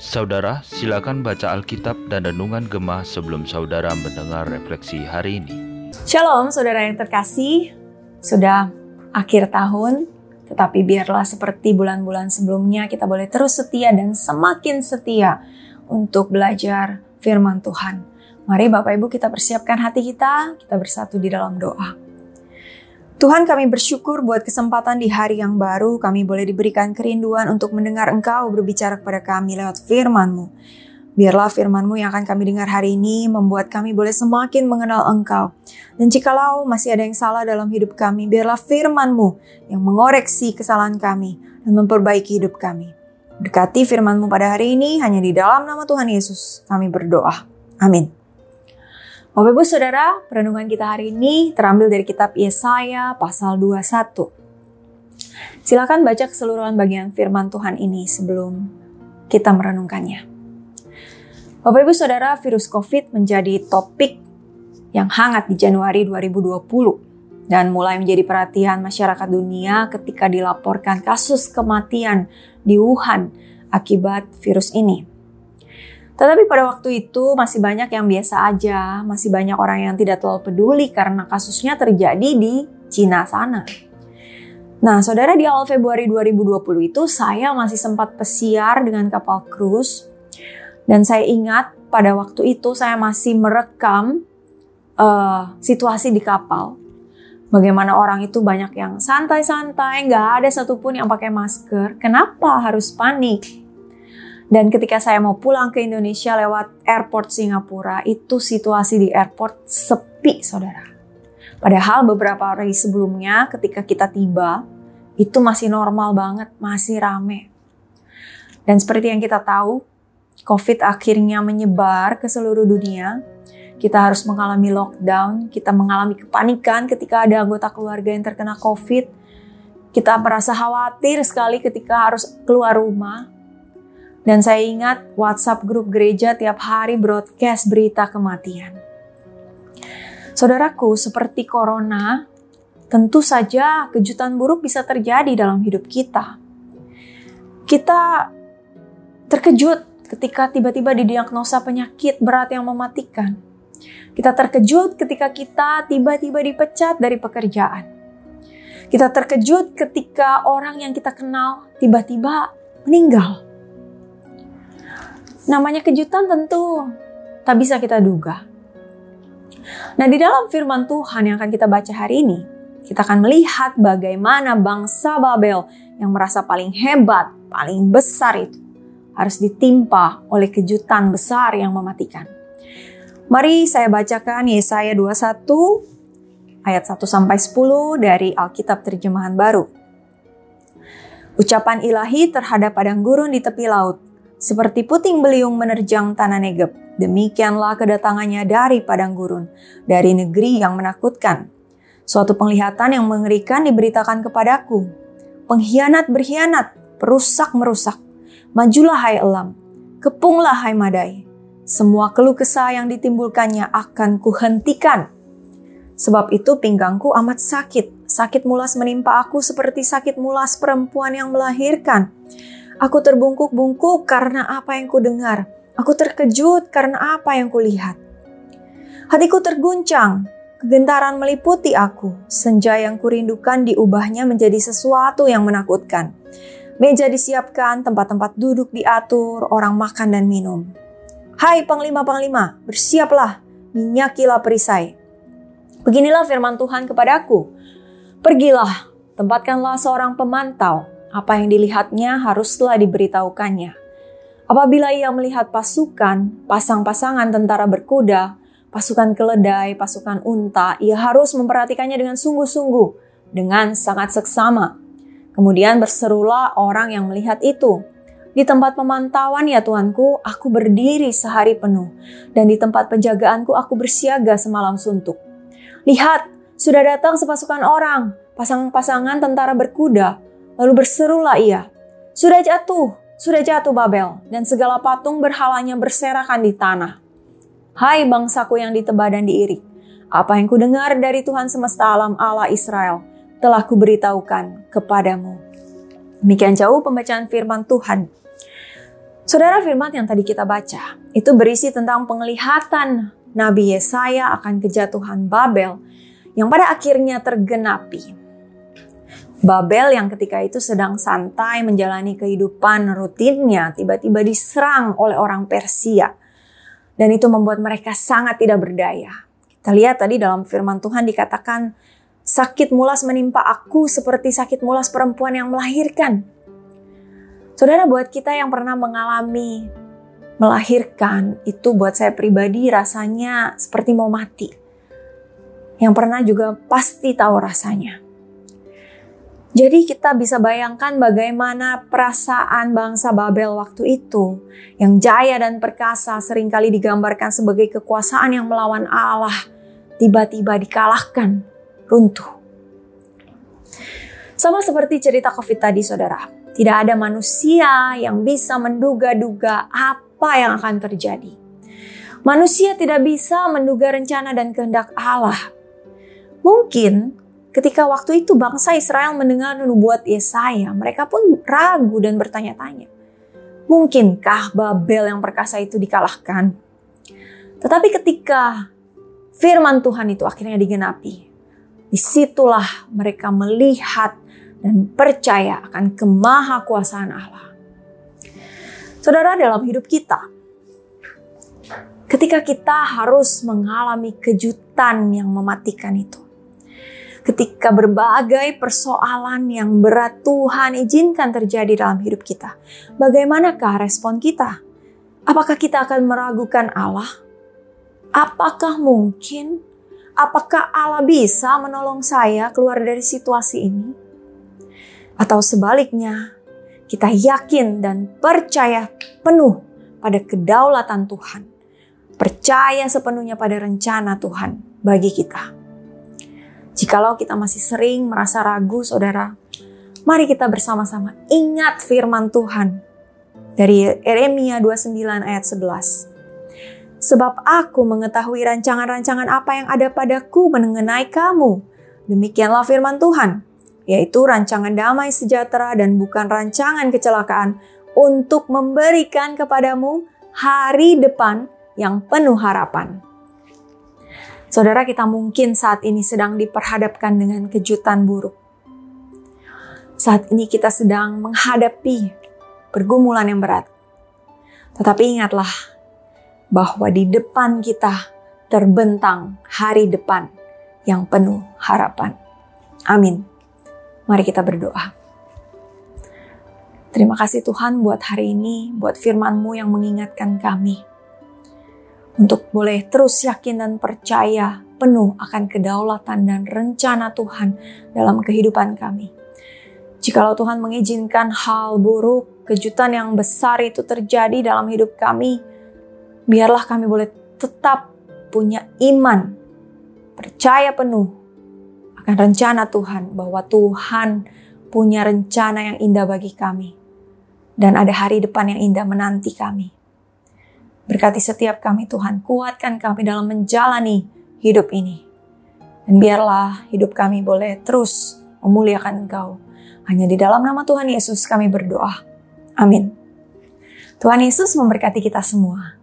Saudara, silakan baca Alkitab dan Renungan Gemah sebelum saudara mendengar refleksi hari ini. Shalom saudara yang terkasih, sudah akhir tahun, tetapi biarlah seperti bulan-bulan sebelumnya kita boleh terus setia dan semakin setia untuk belajar firman Tuhan. Mari Bapak Ibu kita persiapkan hati kita, kita bersatu di dalam doa. Tuhan kami bersyukur buat kesempatan di hari yang baru kami boleh diberikan kerinduan untuk mendengar Engkau berbicara kepada kami lewat firman-Mu. Biarlah firman-Mu yang akan kami dengar hari ini membuat kami boleh semakin mengenal Engkau. Dan jikalau masih ada yang salah dalam hidup kami, biarlah firman-Mu yang mengoreksi kesalahan kami dan memperbaiki hidup kami. Berkati firman-Mu pada hari ini hanya di dalam nama Tuhan Yesus kami berdoa. Amin. Bapak Ibu Saudara, perenungan kita hari ini terambil dari kitab Yesaya pasal 21. Silakan baca keseluruhan bagian firman Tuhan ini sebelum kita merenungkannya. Bapak Ibu Saudara, virus COVID menjadi topik yang hangat di Januari 2020 dan mulai menjadi perhatian masyarakat dunia ketika dilaporkan kasus kematian di Wuhan akibat virus ini. Tetapi pada waktu itu masih banyak yang biasa aja, masih banyak orang yang tidak terlalu peduli karena kasusnya terjadi di Cina sana. Nah, saudara di awal Februari 2020 itu saya masih sempat pesiar dengan kapal cruise dan saya ingat pada waktu itu saya masih merekam uh, situasi di kapal. Bagaimana orang itu banyak yang santai-santai, nggak ada satupun yang pakai masker. Kenapa harus panik? Dan ketika saya mau pulang ke Indonesia lewat airport Singapura, itu situasi di airport sepi, saudara. Padahal beberapa hari sebelumnya ketika kita tiba, itu masih normal banget, masih rame. Dan seperti yang kita tahu, COVID akhirnya menyebar ke seluruh dunia. Kita harus mengalami lockdown, kita mengalami kepanikan ketika ada anggota keluarga yang terkena COVID. Kita merasa khawatir sekali ketika harus keluar rumah, dan saya ingat WhatsApp grup gereja tiap hari broadcast berita kematian. Saudaraku, seperti corona, tentu saja kejutan buruk bisa terjadi dalam hidup kita. Kita terkejut ketika tiba-tiba didiagnosa penyakit berat yang mematikan. Kita terkejut ketika kita tiba-tiba dipecat dari pekerjaan. Kita terkejut ketika orang yang kita kenal tiba-tiba meninggal. Namanya kejutan tentu tak bisa kita duga. Nah, di dalam firman Tuhan yang akan kita baca hari ini, kita akan melihat bagaimana bangsa Babel yang merasa paling hebat, paling besar itu harus ditimpa oleh kejutan besar yang mematikan. Mari saya bacakan Yesaya 21 ayat 1 sampai 10 dari Alkitab terjemahan baru. Ucapan ilahi terhadap padang gurun di tepi laut seperti puting beliung menerjang tanah Negeb, demikianlah kedatangannya dari padang gurun, dari negeri yang menakutkan. Suatu penglihatan yang mengerikan diberitakan kepadaku. Pengkhianat berkhianat, perusak merusak. Majulah hai elam, kepunglah hai madai. Semua keluh kesah yang ditimbulkannya akan kuhentikan. Sebab itu pinggangku amat sakit, sakit mulas menimpa aku seperti sakit mulas perempuan yang melahirkan. Aku terbungkuk-bungkuk karena apa yang kudengar. Aku terkejut karena apa yang kulihat. Hatiku terguncang, kegentaran meliputi aku. Senja yang kurindukan diubahnya menjadi sesuatu yang menakutkan. Meja disiapkan, tempat-tempat duduk diatur, orang makan dan minum. Hai panglima-panglima, bersiaplah, minyakilah perisai. Beginilah firman Tuhan kepadaku. Pergilah, tempatkanlah seorang pemantau, apa yang dilihatnya haruslah diberitahukannya. Apabila ia melihat pasukan, pasang-pasangan tentara berkuda, pasukan keledai, pasukan unta, ia harus memperhatikannya dengan sungguh-sungguh, dengan sangat seksama. Kemudian berserulah orang yang melihat itu. Di tempat pemantauan ya Tuanku, aku berdiri sehari penuh, dan di tempat penjagaanku aku bersiaga semalam suntuk. Lihat, sudah datang sepasukan orang, pasang-pasangan tentara berkuda, Lalu berserulah ia, Sudah jatuh, sudah jatuh Babel, dan segala patung berhalanya berserakan di tanah. Hai bangsaku yang ditebah dan diirik, apa yang kudengar dari Tuhan semesta alam Allah Israel telah kuberitahukan kepadamu. Demikian jauh pembacaan firman Tuhan. Saudara firman yang tadi kita baca, itu berisi tentang penglihatan Nabi Yesaya akan kejatuhan Babel yang pada akhirnya tergenapi. Babel yang ketika itu sedang santai menjalani kehidupan rutinnya tiba-tiba diserang oleh orang Persia. Dan itu membuat mereka sangat tidak berdaya. Kita lihat tadi dalam firman Tuhan dikatakan, sakit mulas menimpa aku seperti sakit mulas perempuan yang melahirkan. Saudara buat kita yang pernah mengalami melahirkan, itu buat saya pribadi rasanya seperti mau mati. Yang pernah juga pasti tahu rasanya. Jadi kita bisa bayangkan bagaimana perasaan bangsa Babel waktu itu yang jaya dan perkasa sering kali digambarkan sebagai kekuasaan yang melawan Allah tiba-tiba dikalahkan, runtuh. Sama seperti cerita COVID tadi saudara, tidak ada manusia yang bisa menduga-duga apa yang akan terjadi. Manusia tidak bisa menduga rencana dan kehendak Allah. Mungkin Ketika waktu itu bangsa Israel mendengar nubuat Yesaya, mereka pun ragu dan bertanya-tanya. Mungkinkah Babel yang perkasa itu dikalahkan? Tetapi ketika firman Tuhan itu akhirnya digenapi, di situlah mereka melihat dan percaya akan kemahakuasaan Allah. Saudara, dalam hidup kita, ketika kita harus mengalami kejutan yang mematikan itu, ketika berbagai persoalan yang berat Tuhan izinkan terjadi dalam hidup kita. Bagaimanakah respon kita? Apakah kita akan meragukan Allah? Apakah mungkin? Apakah Allah bisa menolong saya keluar dari situasi ini? Atau sebaliknya, kita yakin dan percaya penuh pada kedaulatan Tuhan. Percaya sepenuhnya pada rencana Tuhan bagi kita. Jikalau kita masih sering merasa ragu, saudara, mari kita bersama-sama ingat firman Tuhan dari Yeremia 29 ayat 11. Sebab aku mengetahui rancangan-rancangan apa yang ada padaku mengenai kamu. Demikianlah firman Tuhan, yaitu rancangan damai sejahtera dan bukan rancangan kecelakaan untuk memberikan kepadamu hari depan yang penuh harapan. Saudara kita mungkin saat ini sedang diperhadapkan dengan kejutan buruk. Saat ini kita sedang menghadapi pergumulan yang berat. Tetapi ingatlah bahwa di depan kita terbentang hari depan yang penuh harapan. Amin. Mari kita berdoa. Terima kasih Tuhan buat hari ini, buat firman-Mu yang mengingatkan kami untuk boleh terus yakin dan percaya penuh akan kedaulatan dan rencana Tuhan dalam kehidupan kami. Jikalau Tuhan mengizinkan hal buruk, kejutan yang besar itu terjadi dalam hidup kami, biarlah kami boleh tetap punya iman, percaya penuh akan rencana Tuhan, bahwa Tuhan punya rencana yang indah bagi kami, dan ada hari depan yang indah menanti kami. Berkati setiap kami Tuhan, kuatkan kami dalam menjalani hidup ini. Dan biarlah hidup kami boleh terus memuliakan Engkau. Hanya di dalam nama Tuhan Yesus kami berdoa. Amin. Tuhan Yesus memberkati kita semua.